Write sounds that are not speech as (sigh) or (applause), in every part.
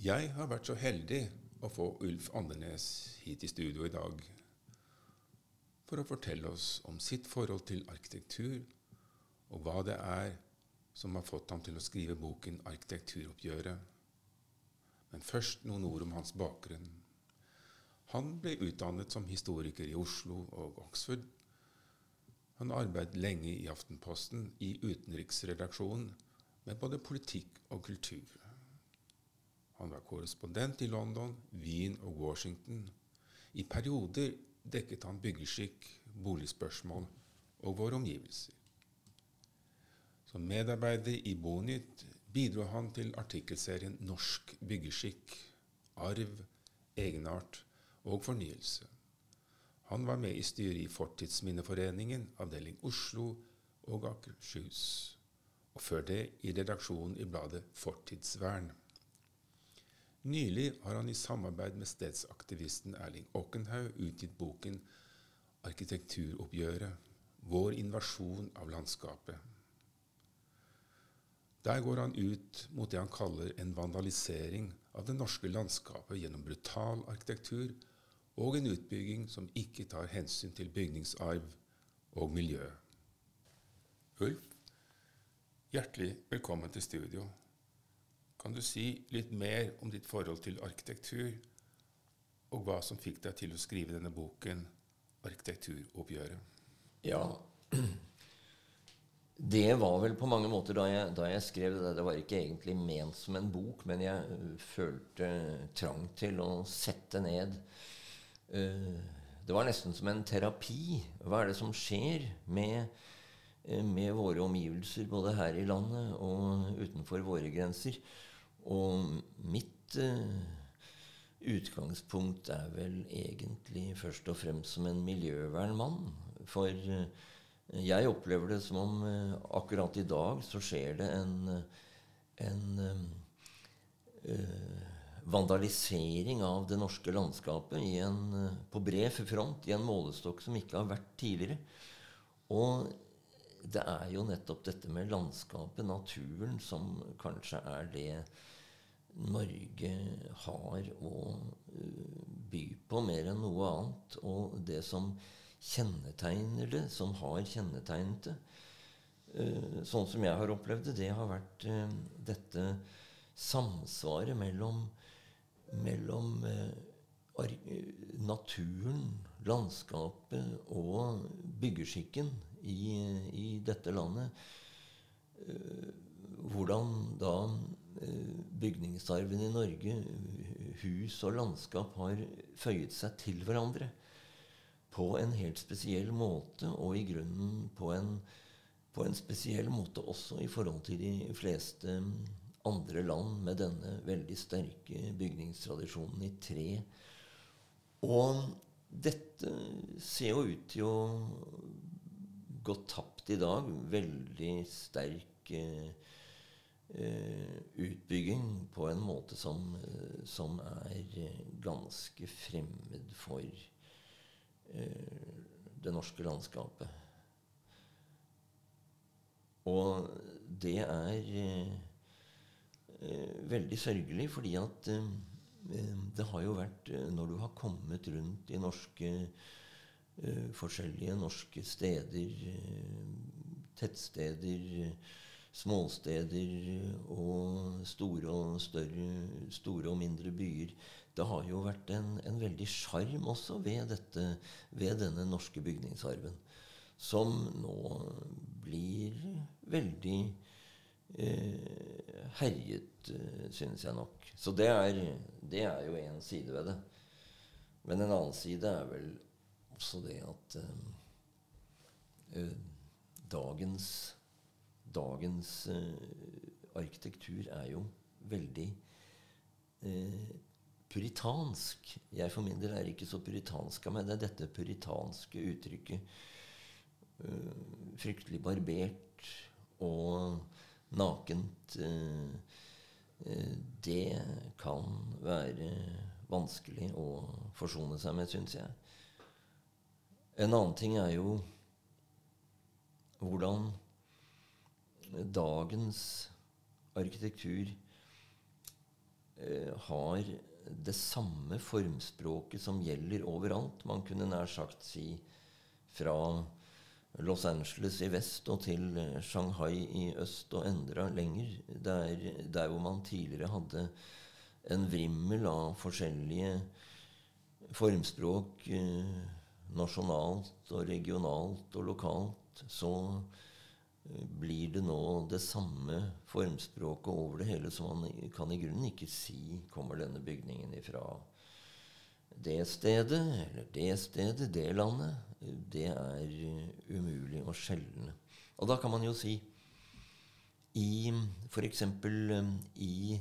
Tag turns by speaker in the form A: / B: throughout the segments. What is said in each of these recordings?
A: Jeg har vært så heldig å få Ulf Andenes hit i studio i dag for å fortelle oss om sitt forhold til arkitektur, og hva det er som har fått ham til å skrive boken 'Arkitekturoppgjøret'. Men først noen ord om hans bakgrunn. Han ble utdannet som historiker i Oslo og Oxford. Han arbeidet lenge i Aftenposten i utenriksredaksjonen med både politikk og kultur. Han var korrespondent i London, Wien og Washington. I perioder dekket han byggeskikk, boligspørsmål og våre omgivelser. Som medarbeider i Bonytt bidro han til artikkelserien Norsk byggeskikk, arv, egenart og fornyelse. Han var med i styret i Fortidsminneforeningen, avdeling Oslo og Akershus, og før det i redaksjonen i bladet Fortidsvern. Nylig har han i samarbeid med stedsaktivisten Erling Åkenhaug utgitt boken 'Arkitekturoppgjøret vår invasjon av landskapet'. Der går han ut mot det han kaller en vandalisering av det norske landskapet gjennom brutal arkitektur og en utbygging som ikke tar hensyn til bygningsarv og miljø. Ulf, hjertelig velkommen til studio. Kan du si litt mer om ditt forhold til arkitektur, og hva som fikk deg til å skrive denne boken, 'Arkitekturoppgjøret'?
B: Ja, (clears throat) det var vel på mange måter da jeg, da jeg, skrev det Det var ikke egentlig ment som en bok, men jeg uh, følte trang til å sette ned uh, Det var nesten som en terapi. Hva er det som skjer med uh, med våre omgivelser, både her i landet og utenfor våre grenser. Og mitt uh, utgangspunkt er vel egentlig først og fremst som en miljøvernmann. For uh, jeg opplever det som om uh, akkurat i dag så skjer det en, en vandalisering av det norske landskapet en, på bred front i en målestokk som ikke har vært tidligere. Og det er jo nettopp dette med landskapet, naturen, som kanskje er det Norge har å uh, by på mer enn noe annet. Og det som kjennetegner det, som har kjennetegnet det, uh, sånn som jeg har opplevd det, det har vært uh, dette samsvaret mellom, mellom naturen, landskapet og byggeskikken i, i dette landet. Hvordan da bygningsarven i Norge, hus og landskap, har føyet seg til hverandre på en helt spesiell måte, og i grunnen på en, på en spesiell måte også i forhold til de fleste andre land med denne veldig sterke bygningstradisjonen i tre. Og dette ser jo ut til å gå tapt i dag. Veldig sterk eh, utbygging på en måte som, eh, som er ganske fremmed for eh, det norske landskapet. Og det er eh, veldig sørgelig, fordi at eh, det har jo vært Når du har kommet rundt i norske forskjellige norske steder, tettsteder, småsteder og store og større, store og mindre byer. Det har jo vært en, en veldig sjarm også ved, dette, ved denne norske bygningsarven. Som nå blir veldig eh, herjet, synes jeg nok. Så det er, det er jo én side ved det. Men en annen side er vel også det at eh, dagens, dagens eh, arkitektur er jo veldig eh, puritansk. Jeg for min del er ikke så puritansk av meg. Det er dette puritanske uttrykket. Eh, fryktelig barbert og nakent. Uh, uh, det kan være vanskelig å forsone seg med, syns jeg. En annen ting er jo hvordan dagens arkitektur eh, har det samme formspråket som gjelder overalt. Man kunne nær sagt si fra Los Angeles i vest og til Shanghai i øst og endra lenger. Der, der hvor man tidligere hadde en vrimmel av forskjellige formspråk eh, nasjonalt og regionalt og lokalt, så eh, blir det nå det samme formspråket over det hele, så man kan i grunnen ikke si kommer denne bygningen ifra det stedet eller det stedet, det landet. Det er uh, umulig å skjelne. Og da kan man jo si i f.eks. Um, i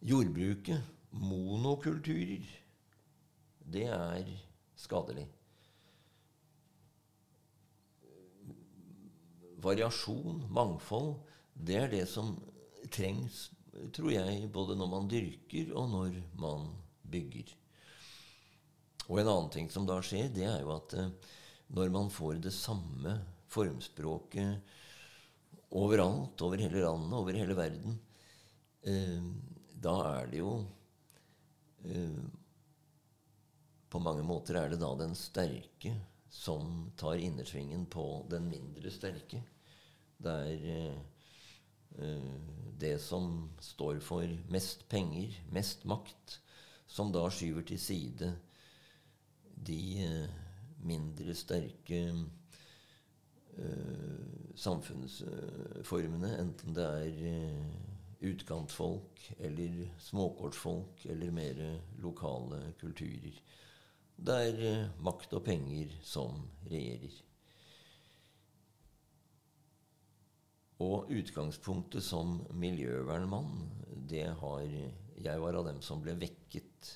B: jordbruket monokulturer det er skadelig. Variasjon, mangfold, det er det som trengs, tror jeg, både når man dyrker, og når man bygger. Og en annen ting som da skjer, det er jo at eh, når man får det samme formspråket overalt, over hele landet, over hele verden, eh, da er det jo eh, på mange måter er det da den sterke som tar innersvingen på den mindre sterke. Det er eh, eh, det som står for mest penger, mest makt, som da skyver til side de eh, mindre sterke samfunnsformene, enten det er utkantfolk eller småkortsfolk eller mer lokale kulturer Det er makt og penger som regjerer. Og utgangspunktet som miljøvernmann, det har Jeg var av dem som ble vekket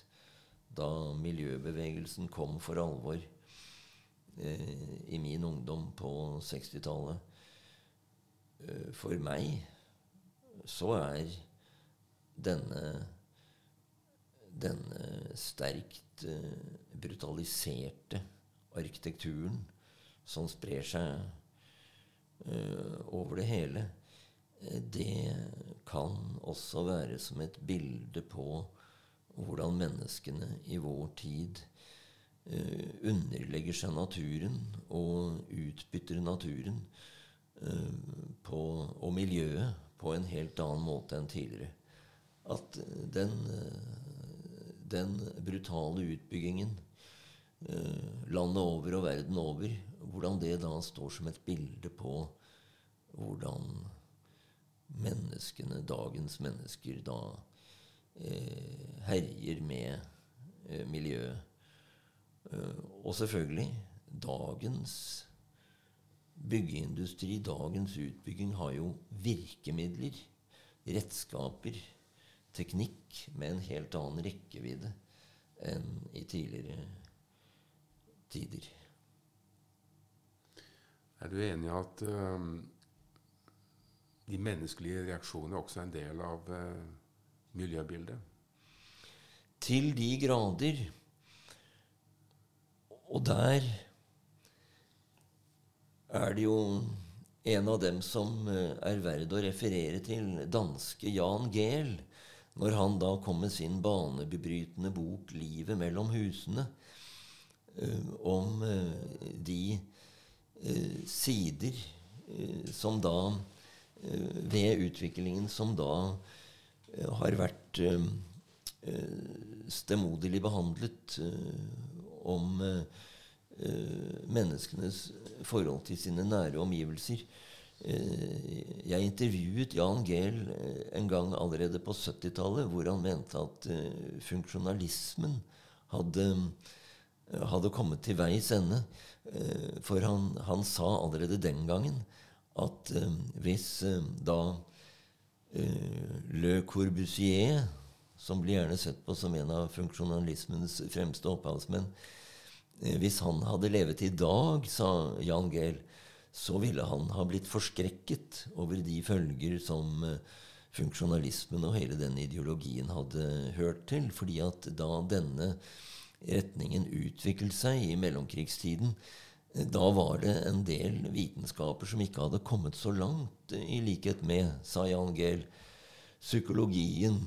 B: da miljøbevegelsen kom for alvor eh, i min ungdom på 60-tallet. Eh, for meg så er denne denne sterkt uh, brutaliserte arkitekturen som sprer seg over det hele, uh, det kan også være som et bilde på hvordan menneskene i vår tid underlegger seg naturen og utbytter naturen på, og miljøet på en helt annen måte enn tidligere. At den den brutale utbyggingen eh, landet over og verden over, hvordan det da står som et bilde på hvordan menneskene, dagens mennesker, da eh, herjer med eh, miljøet. Eh, og selvfølgelig dagens byggeindustri, dagens utbygging, har jo virkemidler, redskaper, teknikk med en helt annen rekkevidde enn i tidligere tider.
A: Er du enig i at uh, de menneskelige reaksjonene også er en del av uh, miljøbildet?
B: Til de grader. Og der er det jo en av dem som uh, er verd å referere til, danske Jan Gehl, når han da kom med sin banebebrytende bok 'Livet mellom husene', om de sider som da Ved utviklingen som da har vært stemoderlig behandlet om menneskenes forhold til sine nære omgivelser. Eh, jeg intervjuet Jan Gehl eh, en gang allerede på 70-tallet, hvor han mente at eh, funksjonalismen hadde, hadde kommet til veis ende. For han, han, sa allerede den gangen at hvis da Le Corbusier, som blir gjerne sett på som en av funksjonalismens fremste opphavsmenn Hvis han hadde levet i dag, sa Jan Gehl, så ville han ha blitt forskrekket over de følger som eh, funksjonalismen og hele den ideologien hadde hørt til. fordi at da denne retningen utviklet seg i mellomkrigstiden, eh, da var det en del vitenskaper som ikke hadde kommet så langt, i likhet med, sa Jan Gehl, psykologien,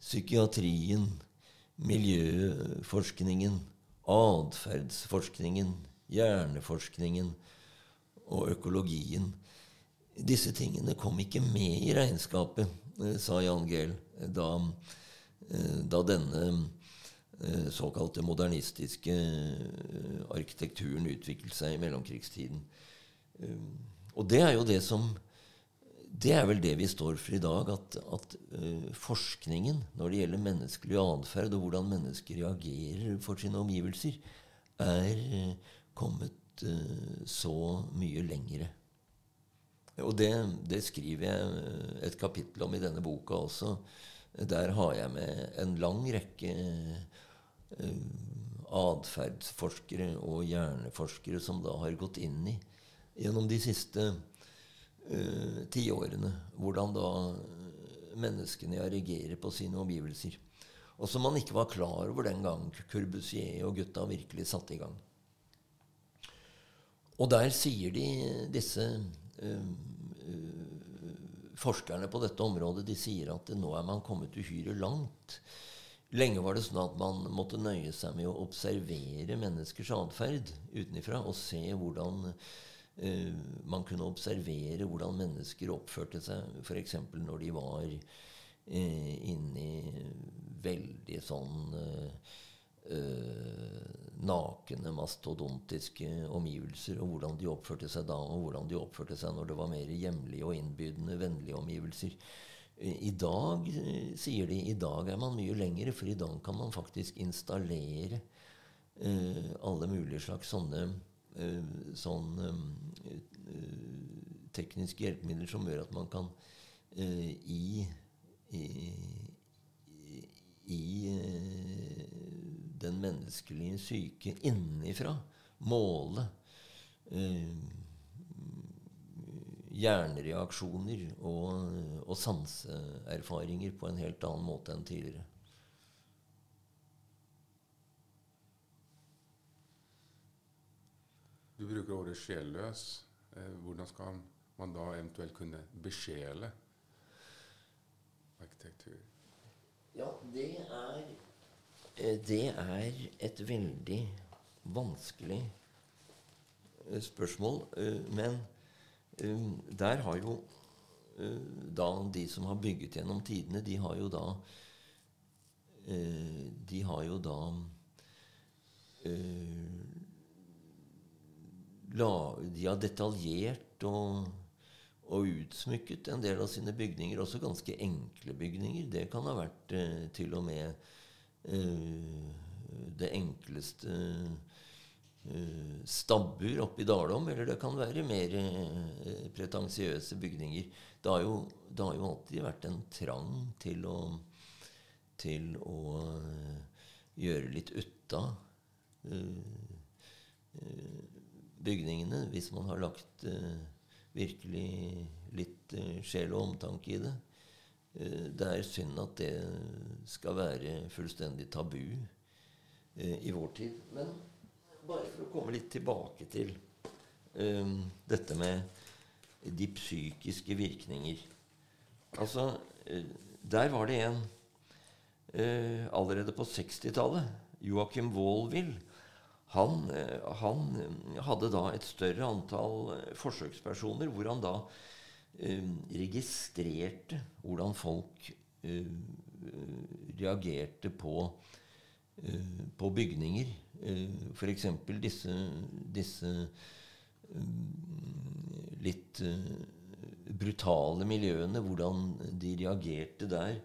B: psykiatrien, miljøforskningen, atferdsforskningen, hjerneforskningen og økologien. Disse tingene kom ikke med i regnskapet, eh, sa Jan Gehl, da, eh, da denne eh, såkalte modernistiske arkitekturen utviklet seg i mellomkrigstiden. Og det er jo det som det er vel det vi står for i dag, at, at uh, forskningen når det gjelder menneskelig atferd og hvordan mennesker reagerer for sine omgivelser, er kommet så mye lengre. Og det, det, skriver jeg et kapittel om i denne boka også. Der har jeg med en lang rekke atferdsforskere og hjerneforskere som da har gått inn i gjennom de siste uh, tiårene. Hvordan da menneskene reagerer på sine omgivelser. Og som man ikke var klar over den gang Corbusier og gutta virkelig satte i gang. Og der sier de, disse uh, forskerne på dette området de sier at nå er man kommet uhyre langt. Lenge var det sånn at man måtte nøye seg med å observere menneskers atferd utenfra og se hvordan uh, man kunne observere hvordan mennesker oppførte seg f.eks. når de var uh, inne i veldig sånn uh, nakne, mastodontiske omgivelser, og hvordan de oppførte seg da, og hvordan de oppførte seg når det var mer hjemlige og innbydende, vennlige omgivelser. I dag, sier de, i dag er man mye lengre, for i dag kan man faktisk installere eh, alle mulige slags sånne Eh, sånne eh, tekniske hjelpemidler som gjør at man kan eh, i, i, i den menneskelige syke innenfra måle hjernereaksjoner og, og sanseerfaringer på en helt annen måte enn tidligere.
A: Du bruker ordet sjelløs. Eh, hvordan skal man da eventuelt kunne besjele arkitektur?
B: Ja, det er eh, Det er et veldig vanskelig eh, spørsmål. Men der har jo da de som har bygget gjennom tidene, de har jo da De har jo da de har detaljert og, og, utsmykket en del av sine bygninger. Også ganske enkle bygninger. Det kan ha vært eh, til og med eh, det enkleste eh, stabbur oppe i Dalom. Eller det kan være mer eh, pretensiøse bygninger. Det har, jo, det har, jo, alltid vært en trang til å, til å uh, gjøre litt ut av. Uh, uh, bygningene hvis man har lagt uh, virkelig litt uh, sjel og omtanke i det. Uh, det er synd at det skal være fullstendig tabu i vår tid. Men bare for å komme litt tilbake til dette med de psykiske virkninger. Altså, der var det en allerede på 60-tallet, Joachim Wahlwill, han, eh, han, eh, hadde da et større antall eh, forsøkspersoner hvor han da uh, registrerte hvordan folk uh, reagerte på, uh, på bygninger. Uh, F.eks. disse, disse litt brutale miljøene, hvordan de reagerte der.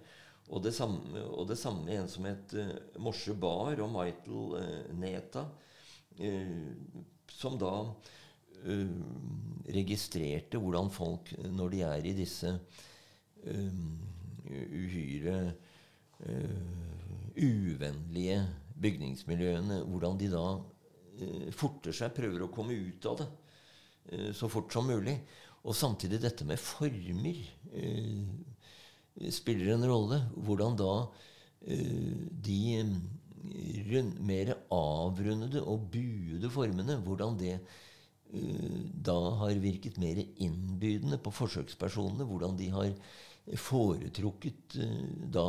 B: Og det samme, og det samme en som het Morse Bar og Michael Neta Eh, som da eh, registrerte hvordan folk, når de er i disse eh, uhyre uvennlige bygningsmiljøene, hvordan de da forter seg, prøver å komme ut av det så fort som mulig. Og samtidig dette med former spiller en rolle. Hvordan da de rund, mer avrundede og buede formene, hvordan det uh, da har virket mer innbydende på forsøkspersonene. Hvordan de har foretrukket uh, da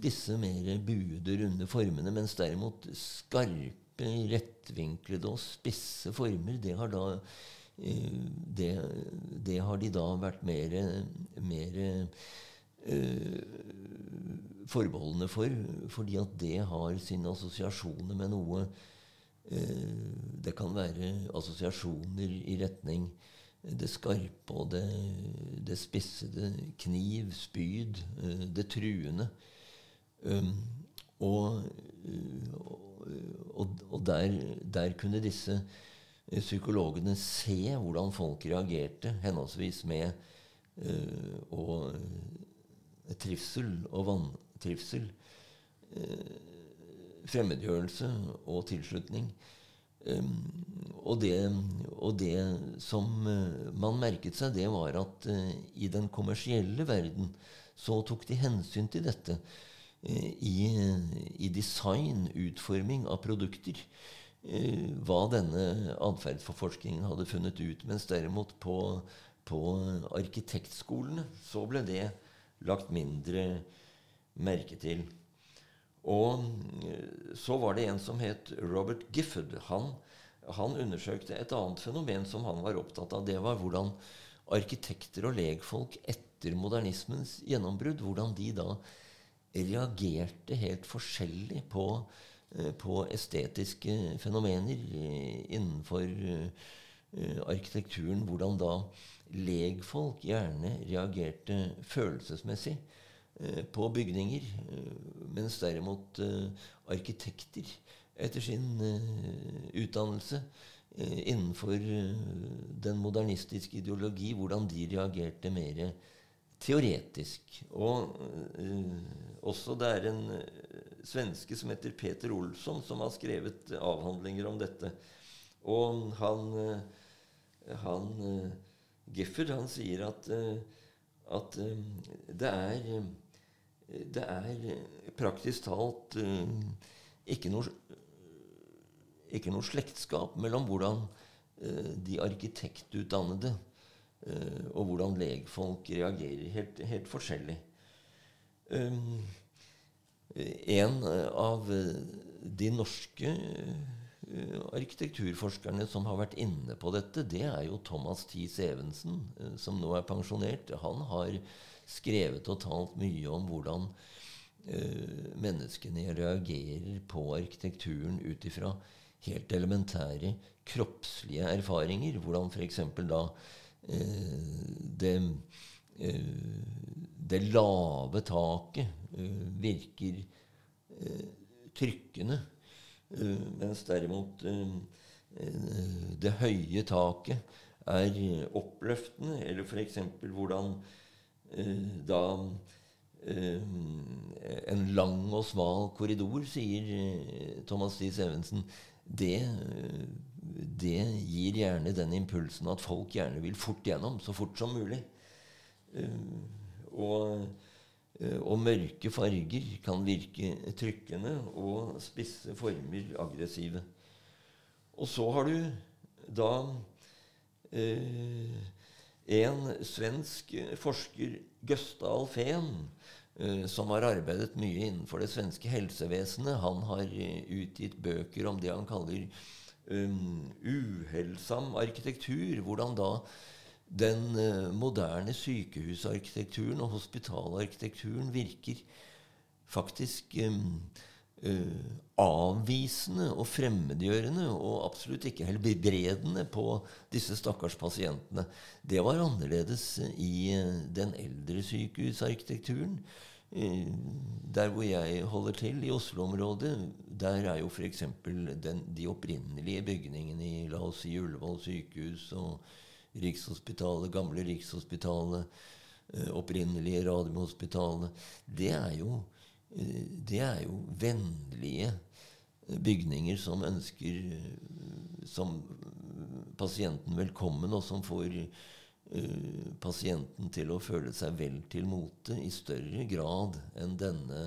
B: disse mer buede, runde formene, mens derimot skarpe, rettvinklede og spisse former, det har da det, det, har de da vært mer, mer uh, forbeholdne for, fordi at det har sine assosiasjoner med noe uh, Det kan være assosiasjoner i retning det skarpe og det, det spissede, kniv, spyd, uh, det truende. Um, og, og, og der, der kunne disse psykologene se hvordan folk reagerte, henholdsvis med og trivsel og vantrivsel. Fremmedgjørelse og tilslutning. Og, det, og, det, som man merket seg, det var at i den kommersielle verden så tok de hensyn til dette. I, i design, utforming av produkter. Hva denne atferdsforforskningen hadde funnet ut. Mens derimot på, på arkitektskolene så ble det lagt mindre merke til. Og eh, så var det en som het Robert Gifford. Han, han undersøkte et annet fenomen som han var opptatt av. Det var hvordan arkitekter og legfolk etter modernismens gjennombrudd hvordan de da reagerte helt forskjellig på Eh, på estetiske fenomener eh, innenfor arkitekturen. Hvordan da legfolk gjerne reagerte følelsesmessig på bygninger, mens derimot arkitekter etter sin utdannelse innenfor den modernistiske ideologi, hvordan de reagerte mer teoretisk. Og også det er en svenske som heter Peter Olsson, som har skrevet avhandlinger om dette. Og han, eh, han eh, Gifford han sier at, eh, at det er det er praktisk talt ikke noe, ikke noe slektskap mellom hvordan de arkitektutdannede og hvordan legfolk reagerer helt, helt forskjellig. En eh, av eh, de norske eh, arkitekturforskerne som har vært inne på dette, det er jo Thomas Thies Evensen, som nå er pensjonert. Han har skrevet og talt mye om hvordan uh, menneskene reagerer på arkitekturen ut ifra helt elementære kroppslige erfaringer. Hvordan f.eks. da uh, det, uh, det lave taket virker trykkende. Mens derimot det høye taket er oppløftende. Eller f.eks. hvordan da en lang og smal korridor, sier Thomas Dies Evensen, det, det, gir gjerne den impulsen at folk gjerne vil fort gjennom, så fort som mulig. og Eh, og mørke farger kan virke trykkende og spisse former aggressive. Og så har du da eh, en svensk forsker, Gøsta Alfén, eh, som har arbeidet mye innenfor det svenske helsevesenet. Han har eh, utgitt bøker om det han kaller um, uhelsam arkitektur. Hvordan da den uh, moderne sykehusarkitekturen og hospitalarkitekturen virker faktisk um, uh, avvisende og fremmedgjørende og absolutt ikke helbredende på disse stakkars pasientene. Det var annerledes i uh, den eldre sykehusarkitekturen. Der hvor jeg holder til, i Oslo-området, der er jo f.eks. de opprinnelige bygningene i la oss si Ullevål sykehus og Rikshospitalet, gamle Rikshospitalet, eh, opprinnelige Radiumhospitalet det, eh, det er jo vennlige eh, bygninger som ønsker som pasienten velkommen, og som får pasienten til å føle seg vel til mote i større grad enn denne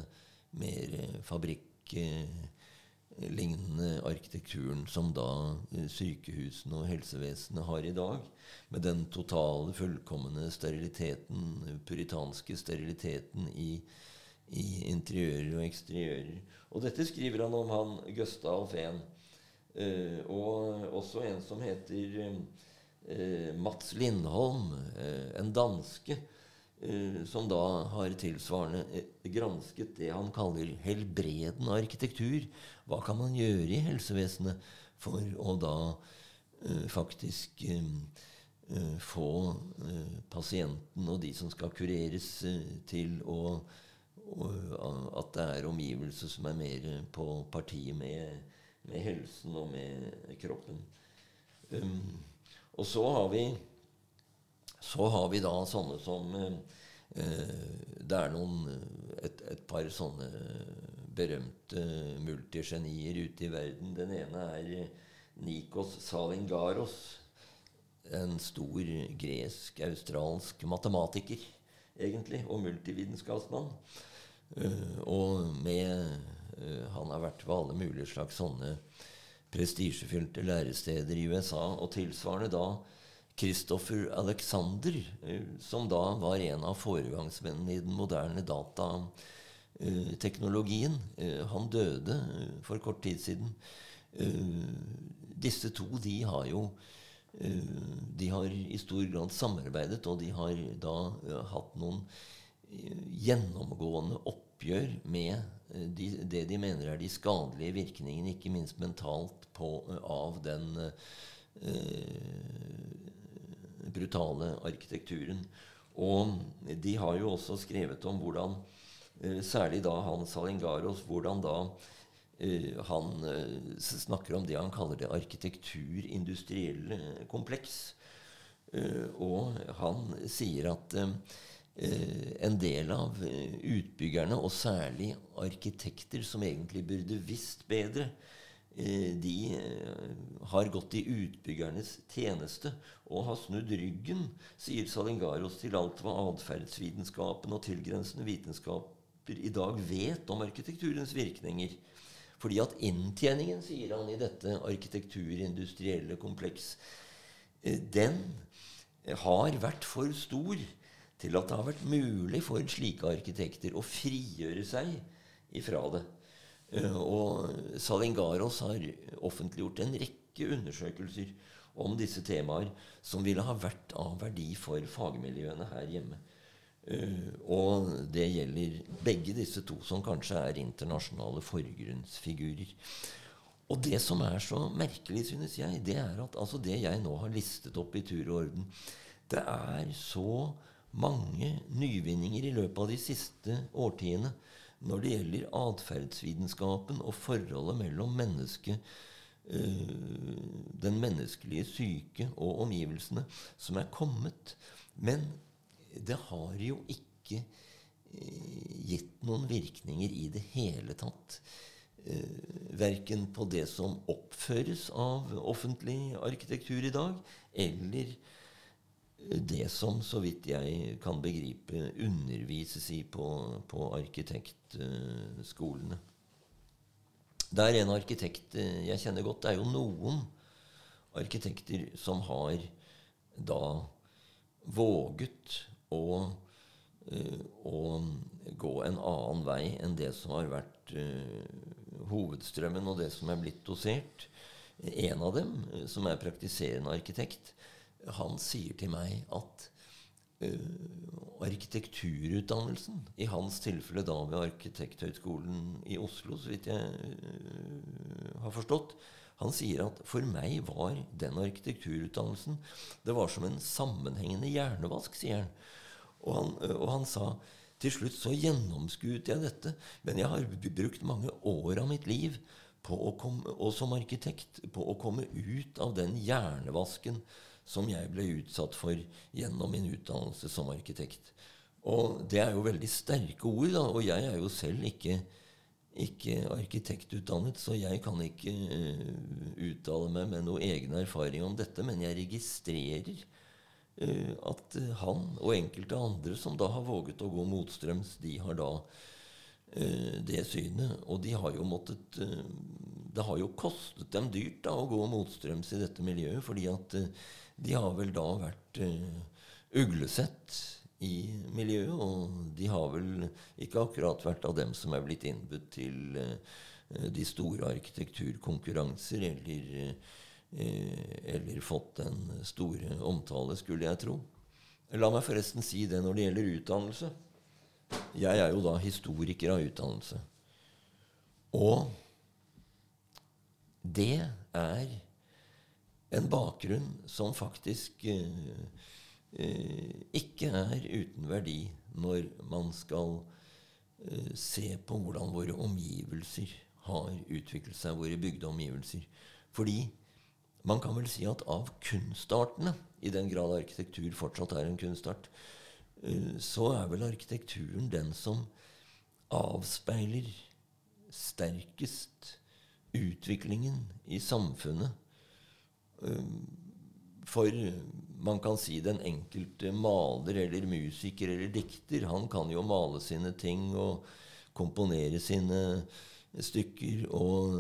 B: mer fabrikklignende arkitekturen som da eh, sykehusene og helsevesenet har i dag. Med den totale, fullkomne steriliteten, puritanske steriliteten i, i interiører og eksteriører. Og dette skriver han om han Gustav Fehn. Uh, og også en som heter uh, Mats Lindholm, uh, en danske, eh, som da har tilsvarende eh, gransket det han kaller helbredende arkitektur. Hva kan man gjøre i helsevesenet for å da eh, faktisk få pasienten og de som skal kureres, til å At det er omgivelser som er mer på parti med med helsen og med kroppen. Um, og så har vi så har vi da sånne som uh, Det er noen et, et, par sånne berømte multigenier ute i verden. Den ene er Nikos Salingaros. En stor gresk-australsk matematiker, egentlig, og multivitenskapsmann. Uh, og med Eh, han har vært ved alle mulige slags sånne prestisjefylte læresteder i USA. Og tilsvarende da Christopher Alexander, eh, som da var en av foregangsmennene i den moderne datateknologien. Eh, han døde for kort tid siden. Disse to de har jo de har i stor grad samarbeidet, og de har da hatt noen gjennomgående oppgjør med Eh, de, det de mener er de skadelige virkningene, ikke minst mentalt, på, eh, av den eh, brutale arkitekturen. Og de har jo også skrevet om hvordan, eh, særlig da han Salingaros, hvordan da eh, han snakker om det han kaller det arkitekturindustrielle kompleks. og han sier at en del av eh, utbyggerne, og særlig arkitekter som egentlig burde visst bedre, eh, de har gått i utbyggernes tjeneste og har snudd ryggen, sier Salingaros, til alt hva atferdsvitenskapen og tilgrensende vitenskaper i dag vet om arkitekturens virkninger. Fordi at inntjeningen, sier han i dette arkitekturindustrielle kompleks, den har vært for stor til at det har vært mulig for slike arkitekter å frigjøre seg ifra det. Eh, og Salingaros har offentliggjort en rekke undersøkelser om disse temaer som ville ha vært av verdi for fagmiljøene her hjemme. Uh, og det gjelder begge disse to, som kanskje er internasjonale forgrunnsfigurer. Og det som er så merkelig, synes jeg, det er at altså det jeg nå har listet opp i tur og orden, det er så mange nyvinninger i løpet av de siste årtiene når det gjelder atferdsvitenskapen og forholdet mellom mennesket, øh, den menneskelige syke og omgivelsene, som er kommet. Men det har jo ikke øh, gitt noen virkninger i det hele tatt. Uh, verken på det som oppføres av offentlig arkitektur i dag, eller det som, så vidt jeg kan begripe, undervises i på, på arkitektskolene. Det er en arkitekt eh, jeg kjenner godt. Det er jo noen arkitekter som har da våget å, eh, å gå en annen vei enn det som har vært uh, hovedstrømmen, og det som er blitt dosert. En av dem, som er praktiserende arkitekt, han sier til meg at uh, arkitekturutdannelsen, i hans tilfelle da ved Arkitekthøgskolen i Oslo, så vidt jeg uh, har forstått, han sier at for meg var den arkitekturutdannelsen det var som en sammenhengende hjernevask, sier han. Og han, uh, og han sa til slutt så gjennomskuet jeg dette, men jeg har brukt mange år av mitt liv komme, og som arkitekt på å komme ut av den hjernevasken som jeg ble utsatt for gjennom min utdannelse som arkitekt. Og det er jo veldig sterke ord, da, og jeg er jo selv ikke, ikke arkitektutdannet, så jeg kan ikke uh, uttale meg med noe egen erfaring om dette, men jeg registrerer uh, at uh, han og enkelte andre som da har våget å gå motstrøms, de har da det synet. Og de har jo måttet Det har jo kostet dem dyrt da å gå motstrøms i dette miljøet, fordi at de har vel da vært uh, uglesett i miljøet. Og de har vel ikke akkurat vært av dem som er blitt innbudt til uh, de store arkitekturkonkurranser, eller, uh, eller fått den store omtale, skulle jeg tro. La meg forresten si det når det gjelder utdannelse. Jeg er jo da historiker av utdannelse. Og det er en bakgrunn som faktisk eh, eh, ikke er uten verdi når man skal eh, se på hvordan våre omgivelser har utviklet seg, våre bygde omgivelser. Fordi man kan vel si at av kunstartene, i den grad arkitektur fortsatt er en kunstart, eh, så er vel arkitekturen den som avspeiler sterkest utviklingen i samfunnet for man kan si den enkelte maler eller musiker eller dikter, han kan jo male sine ting og komponere sine stykker og,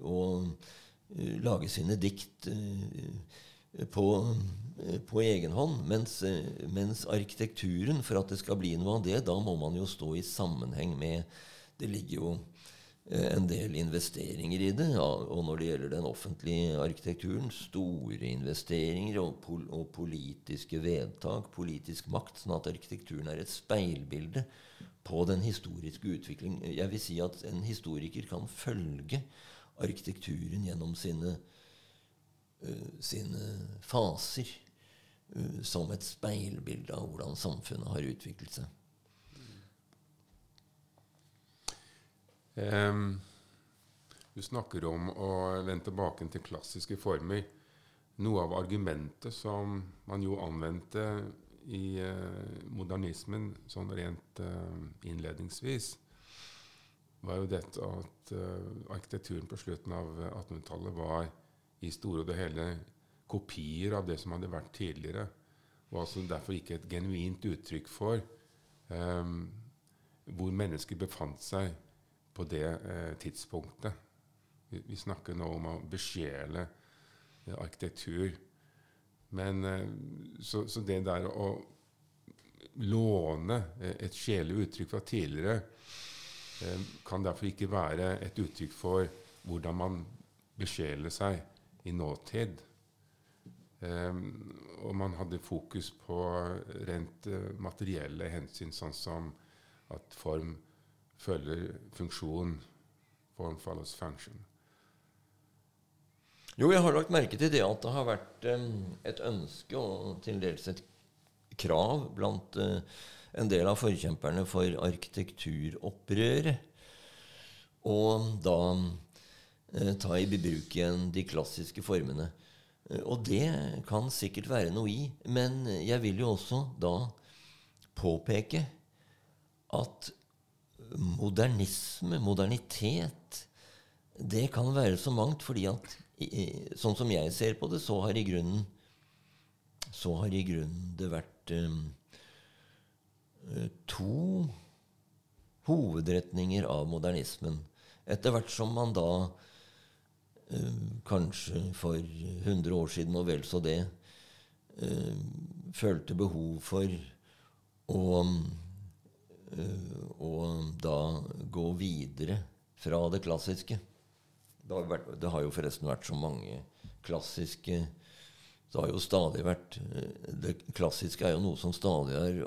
B: og eh, lage sine dikt eh, på, på egen hånd. Mens, mens, arkitekturen, for at det skal bli noe av det, da må man jo stå i sammenheng med Det ligger jo Eh, en del investeringer i det. Og når det gjelder den offentlige arkitekturen, store investeringer og, pol og, politiske vedtak, politisk makt, sånn at arkitekturen er et speilbilde på den historiske utvikling. Jeg vil si at en historiker kan følge arkitekturen gjennom sine, uh, sine faser uh, som et speilbilde av hvordan samfunnet har utviklet seg.
A: Um, du snakker om å vende tilbake til klassiske former. Noe av argumentet som man jo anvendte i uh, modernismen sånn rent uh, innledningsvis, var jo dette at uh, arkitekturen på slutten av 1800-tallet var i store og det hele kopier av det som hadde vært tidligere. Og altså derfor ikke et genuint uttrykk for um, hvor mennesker befant seg på det eh, tidspunktet. Vi, vi, snakker nå om å besjele eh, arkitektur. Men eh, så, så, det der å låne eh, et sjelelig uttrykk fra tidligere eh, kan derfor ikke være et uttrykk for hvordan man besjeler seg i nåtid. Um, og man hadde fokus på rent uh, materielle hensyn, sånn som at form følger funksjon. Form follows function.
B: Jo, jeg har lagt merke til det at det har vært et ønske og til dels et krav blant uh, en del av forkjemperne for arkitekturopprøret. Og da uh, ta i bruk igjen de klassiske formene. Uh, og det kan sikkert være noe i, men jeg vil jo også da påpeke at modernisme, modernitet, det kan være så mangt, fordi at sånn som jeg ser på det, så har i grunnen så har i grunnen det vært um, to hovedretninger av modernismen. Etter hvert som man da um, kanskje for 100 år siden og vel så det um, følte behov for å og eh, da gå videre fra det klassiske. Det har, vært, det har, jo forresten vært så mange klassiske Det har jo stadig vært eh, Det klassiske er jo noe som stadig har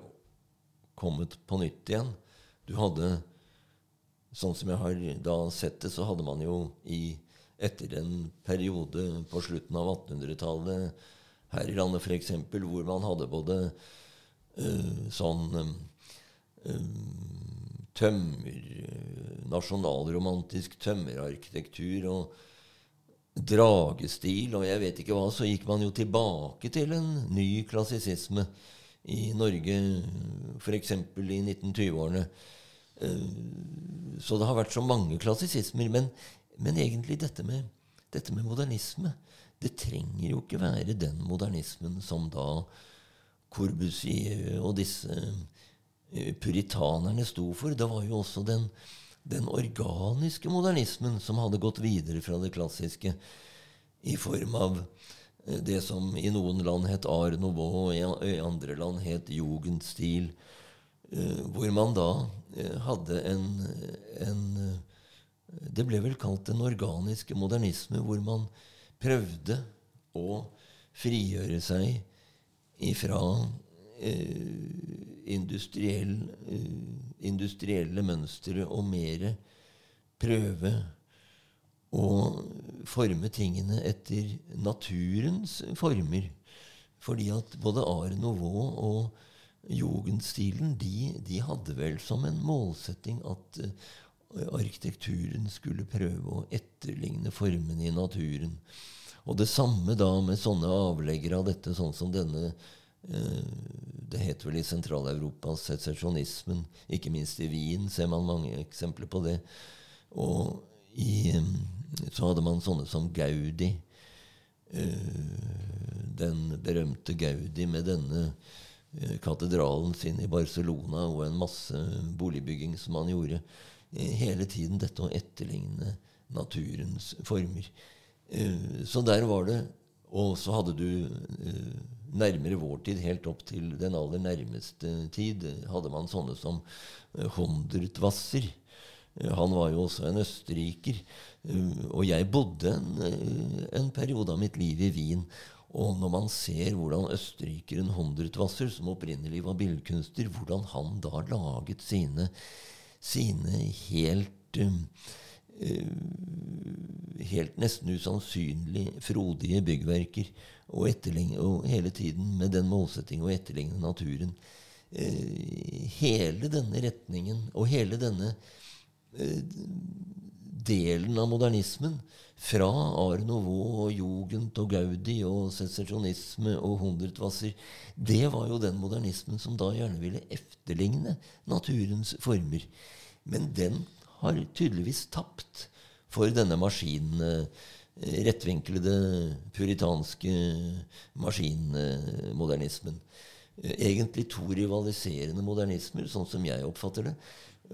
B: kommet på nytt igjen. Du hadde Sånn som jeg har da sett det, så hadde man jo i etter en periode på slutten av 1800-tallet her i landet f.eks., hvor man hadde både uh, sånn um, tømmer Nasjonalromantisk tømmerarkitektur og dragestil og jeg vet ikke hva, så gikk man jo tilbake til en ny klassisisme i Norge, f.eks. i 1920-årene. Så det har vært så mange klassisismer. Men, men egentlig dette med, dette med, modernisme Det trenger jo ikke være den modernismen som da Corbusier og disse Eh, puritanerne sto for. Det var jo også den, den, organiske modernismen som hadde gått videre fra det klassiske i form av eh, det som i noen land het Art Nouveau, og i andre land het Jugendstil. Eh, hvor man da hadde en, en Det ble vel kalt den organiske modernisme, hvor man prøvde å frigjøre seg ifra industriell, industrielle mønstre og mer prøve å forme tingene etter naturens former. Fordi at både Are Nouveau og jugendstilen de, de, hadde vel som en målsetting at uh, arkitekturen skulle prøve å etterligne formene i naturen. Og det samme da med sånne avleggere av dette, sånn som denne Det heter vel i Sentral-Europa secessionismen. Ikke minst i Wien ser man mange eksempler på det. Og i, så hadde man sånne som Gaudi. Eh, den berømte Gaudi med denne eh, katedralen sin i Barcelona og en masse boligbygging som han gjorde. Eh, hele tiden dette å etterligne naturens former. Så der var det Og så hadde du nærmere vår tid, helt opp til den aller nærmeste tid, hadde man sånne som Hondertvasser han var jo også en østerriker. Eh, og jeg bodde en, eh, en, periode av mitt liv i Wien. Og når man ser hvordan østerrikeren Hondertwasser, som opprinnelig var billedkunstner, hvordan han da laget sine, sine helt helt nesten usannsynlig frodige byggverker, og, og, hele tiden med den målsetting å etterligne naturen. Eh, hele denne retningen og hele denne Eh, delen av modernismen, fra Art Nouveau og Jugend og Gaudi og sensasjonisme og Hundertwasser, det var jo den modernismen som da gjerne ville efterligne naturens former. Men den har tydeligvis tapt for denne maskinen, eh, rettvinklede, puritanske maskinmodernismen. Egentlig to rivaliserende modernismer, sånn som jeg oppfatter det.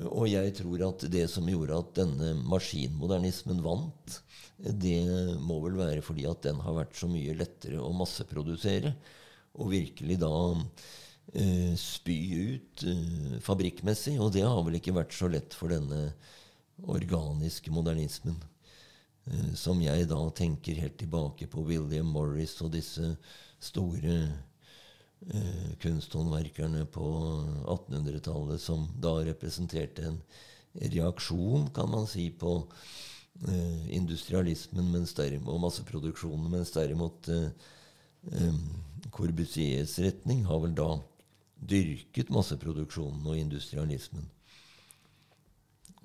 B: Og jeg tror at det som gjorde at denne maskinmodernismen vant, det må vel være fordi at den har vært så mye lettere å masseprodusere. Og virkelig da eh, spy ut eh, fabrikkmessig. Og det har vel ikke vært så lett for denne organiske modernismen. Eh, som jeg da tenker helt tilbake på William Morris og disse store uh, kunsthåndverkerne på 1800-tallet som da representerte en reaksjon, kan man si, på uh, industrialismen derimot, og masseproduksjonen, mens derimot uh, um, Corbusiers retning har vel da dyrket masseproduksjonen og industrialismen.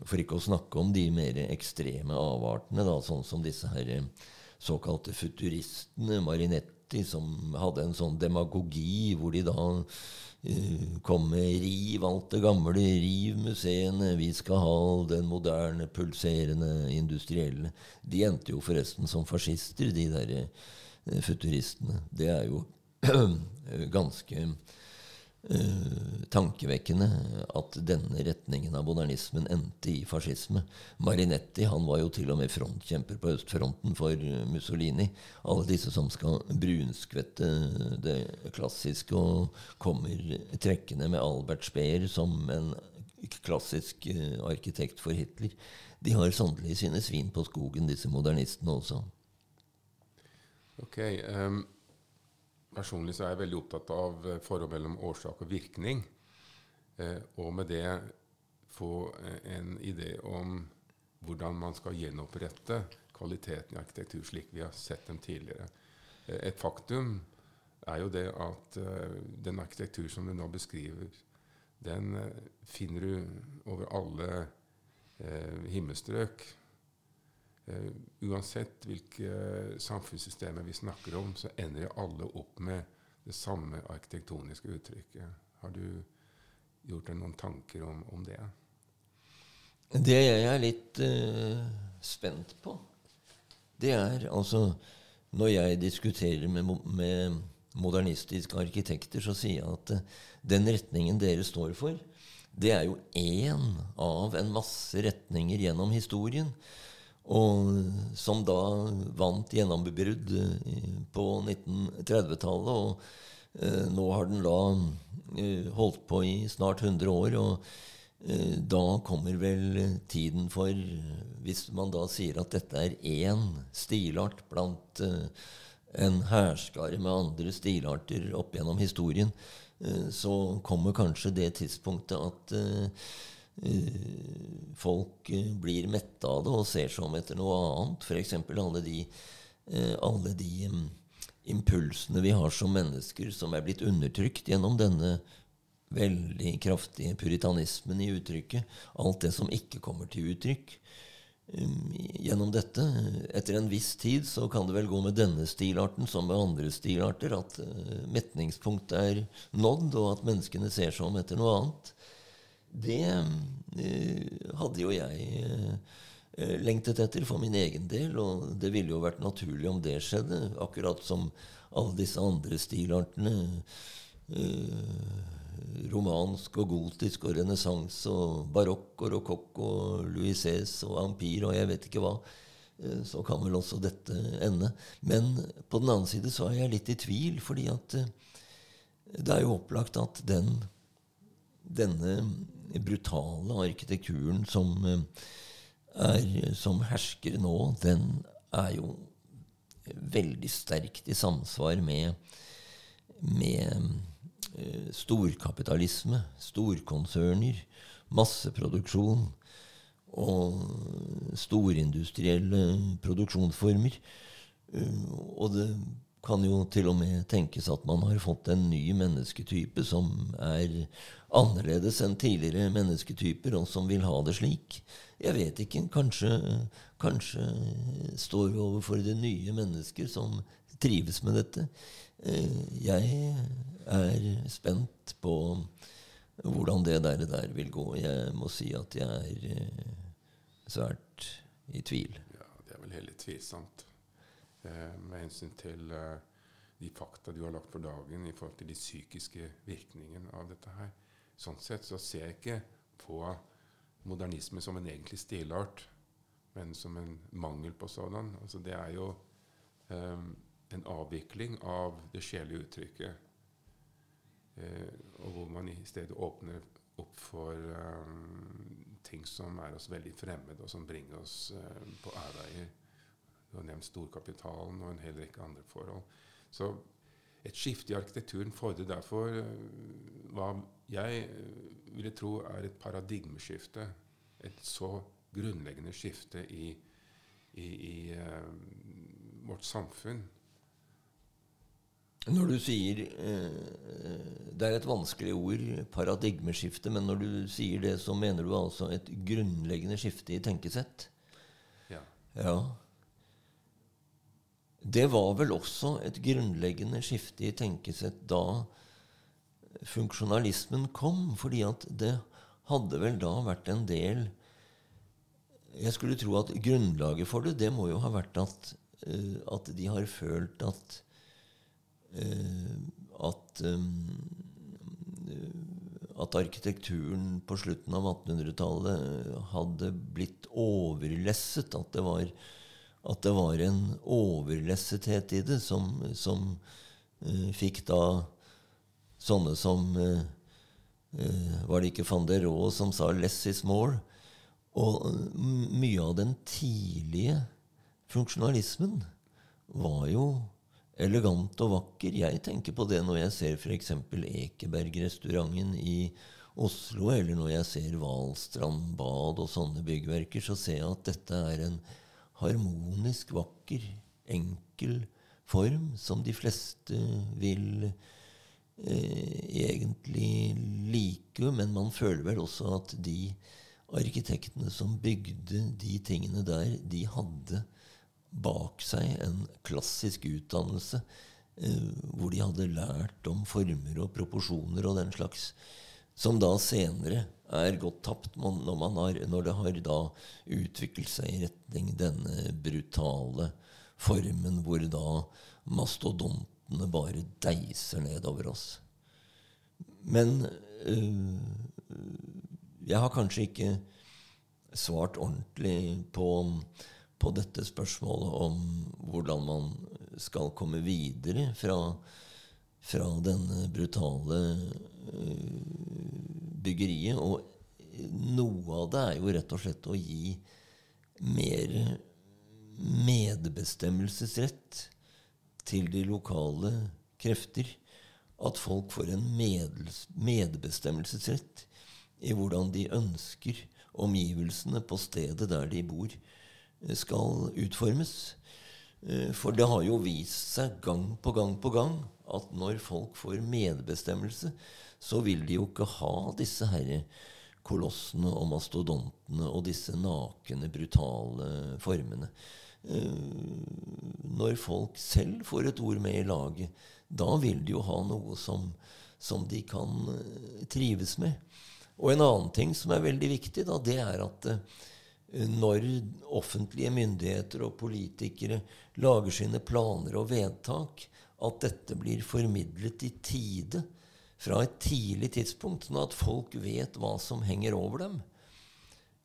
B: For ikke å snakke om de mer ekstreme avartene, da, sånn som disse her eh, såkalte futuristene, Marinetti, som hadde en sånn demagogi hvor de da uh, kom med 'riv alt det gamle', 'riv museene', 'vi skal ha den moderne, pulserende, industrielle'. De endte jo forresten som fascister, de der uh, futuristene. Det er jo (clears throat) ganske Uh, tankevekkende at denne retningen av modernismen endte i fascisme. Marinetti han var jo til og med frontkjemper på østfronten for Mussolini. Alle disse som skal brunskvette det klassiske og kommer trekkende med Albert Speer som en klassisk uh, arkitekt for Hitler. De har sannelig sine svin på skogen, disse modernistene også.
A: Ok, um Personlig så er jeg veldig opptatt av forhold mellom årsak og virkning. Eh, og med det få eh, en idé om hvordan man skal gjenopprette kvaliteten i arkitektur slik vi har sett dem tidligere. Eh, et faktum er jo det at den arkitektur som du nå beskriver, den finner du over alle himmelstrøk. Uh, uansett hvilke samfunnssystemer vi snakker om, så ender alle opp med det samme arkitektoniske uttrykket. Har du gjort deg noen tanker om, om det?
B: Det jeg er litt uh, spent på, det er altså Når jeg diskuterer med, med modernistiske arkitekter, så sier jeg at uh, den retningen dere står for, det er jo én av en masse retninger gjennom historien. Og som da vant gjennombrudd på 1930-tallet. Og eh, nå har den da eh, holdt på i snart 100 år. og eh, da kommer vel tiden for Hvis man da sier at dette er én stilart blant eh, en hærskare med andre stilarter opp gjennom historien, eh, så kommer kanskje det tidspunktet at eh, folk blir mette av det og ser seg om etter noe annet. F.eks. alle alle de impulsene vi har som mennesker, som er blitt undertrykt gjennom denne veldig kraftige puritanismen i uttrykket. Alt det som ikke kommer til uttrykk um, gjennom dette. Etter en viss tid så kan det vel gå med denne stilarten som med andre stilarter at metningspunktet er nådd, og at menneskene ser seg om etter noe annet. Det uh, hadde jo jeg uh, lengtet etter for min egen del, og det ville jo vært naturlig om det skjedde, akkurat som alle disse andre stilartene. Romansk og gotisk og renessanse og barokk og rokokk og Louises og Ampire og jeg vet ikke hva, eh, så kan vel også dette ende. Men på den annen side så er jeg litt i tvil, fordi at eh, det er jo opplagt at den, denne brutale arkitekturen som, eh, er, som hersker nå, den er jo veldig sterkt i samsvar med, med Eh, storkapitalisme, storkonserner, masseproduksjon og storindustrielle produksjonsformer. Eh, og det kan jo til og med tenkes at man har fått en ny mennesketype som er annerledes enn tidligere mennesketyper, og som vil ha det slik. Jeg vet ikke. Kanskje, kanskje står vi overfor det nye mennesker som trives med dette. Eh, jeg er spent på hvordan det der, der vil gå. Jeg må si at jeg er eh, svært i tvil.
A: Ja, Det er vel heller tvilsomt eh, med hensyn til de fakta du har lagt for dagen i forhold til de psykiske virkningene av dette her. Sånn sett så ser jeg ikke på modernisme som en egentlig stilart, men som en mangel på sådan. Altså det er jo um, en avvikling av det sjelelige uttrykket. uh, og hvor man i stedet åpner opp for um, ting som er oss veldig fremmed, og som bringer oss uh, på avveier. Du har nevnt storkapitalen og en hel rekke andre forhold. Så et skifte i arkitekturen fordrer derfor uh, hva jeg ville tro er et paradigmeskifte. Et så grunnleggende skifte i, i, i uh, vårt samfunn
B: når du sier eh, Det er et vanskelig ord, paradigmeskifte, men når du sier det, så mener du altså et grunnleggende skifte i tenkesett?
A: Ja.
B: ja. Det var vel også et grunnleggende skifte i tenkesett da funksjonalismen kom, fordi at det hadde vel da vært en del Jeg skulle tro at grunnlaget for det, det må jo ha vært at, uh, at de har følt at Eh, at, eh, at arkitekturen på slutten av 1800-tallet hadde blitt overlesset. At det var, at det var en overlessethet i det som, som uh, fikk da sånne som uh, uh, Var det ikke van der Rohe som sa 'less is more'? Og mye av den tidlige funksjonalismen var jo elegant og vakker. Jeg tenker på det når jeg ser f.eks. Ekeberg-restauranten i Oslo, eller når jeg ser Valstrand bad og sånne byggverker, så ser jeg at dette er en harmonisk, vakker, enkel form som de fleste vil eh, egentlig like. Men man føler vel også at de arkitektene som bygde de tingene der, de hadde bak seg en klassisk utdannelse eh, hvor de hadde lært om former og proporsjoner og den slags, som da senere er gått tapt når, har, når det har da utviklet seg i retning denne brutale formen hvor da mastodontene bare deiser nedover oss. Men øh, jeg har kanskje ikke svart ordentlig på på dette spørsmålet om hvordan man skal komme videre fra, fra denne brutale uh, byggeriet. Og noe av det er jo rett og slett å gi mer medbestemmelsesrett til de lokale krefter. At folk får en medbestemmelsesrett i hvordan de ønsker omgivelsene på stedet der de bor, skal utformes. Eh, for det har jo vist seg gang på gang på gang at når folk får medbestemmelse, så vil de jo ikke ha disse herre kolossene og mastodontene og disse nakne, brutale formene. Eh, når folk selv får et ord med i laget, da vil de jo ha noe som, som de kan eh, trives med. Og en annen ting som er veldig viktig, da, det er at når offentlige myndigheter og politikere lager sine planer og vedtak, at dette blir formidlet i tide fra et tidlig tidspunkt, sånn at folk vet hva som henger over dem.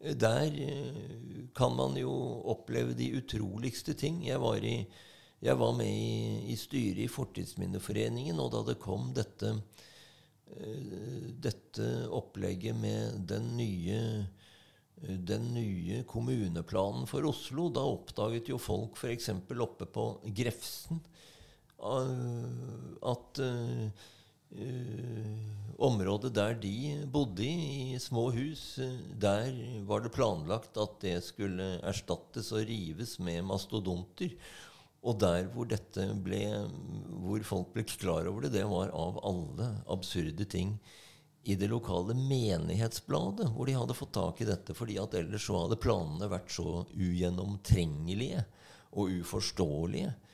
B: Der eh, kan man jo oppleve de utroligste ting. Jeg var, i, jeg var med i, i, styret i Fortidsminneforeningen, og da det kom dette, eh, dette opplegget med den nye den nye kommuneplanen for Oslo. Da oppdaget jo folk f.eks. oppe på Grefsen eh, at området der de bodde i, små hus, der var det planlagt at det skulle erstattes og rives med mastodonter. Og der hvor, ble, hvor folk ble klar over det, det var av alle absurde ting i det lokale menighetsbladet, hvor de hadde fått tak i dette. fordi at ellers så hadde planene vært så ugjennomtrengelige og uforståelige eh,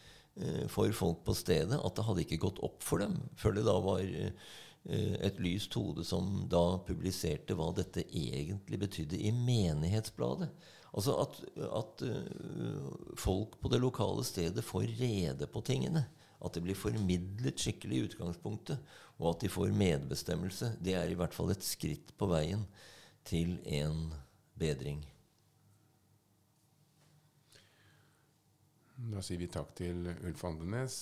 B: for folk på stedet at det hadde ikke gått opp for dem før det da var eh, et lyst hode som da publiserte hva dette egentlig betydde i menighetsbladet. Altså at, at uh, folk på det lokale stedet får rede på tingene. At det blir formidlet skikkelig i utgangspunktet, og at de får medbestemmelse, det er i hvert fall et skritt på veien til en bedring.
A: Da sier vi takk til Ulf Andenes.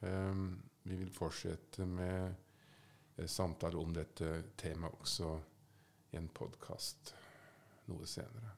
A: Um, vi vil fortsette med eh, samtale om dette temaet også i en podkast noe senere.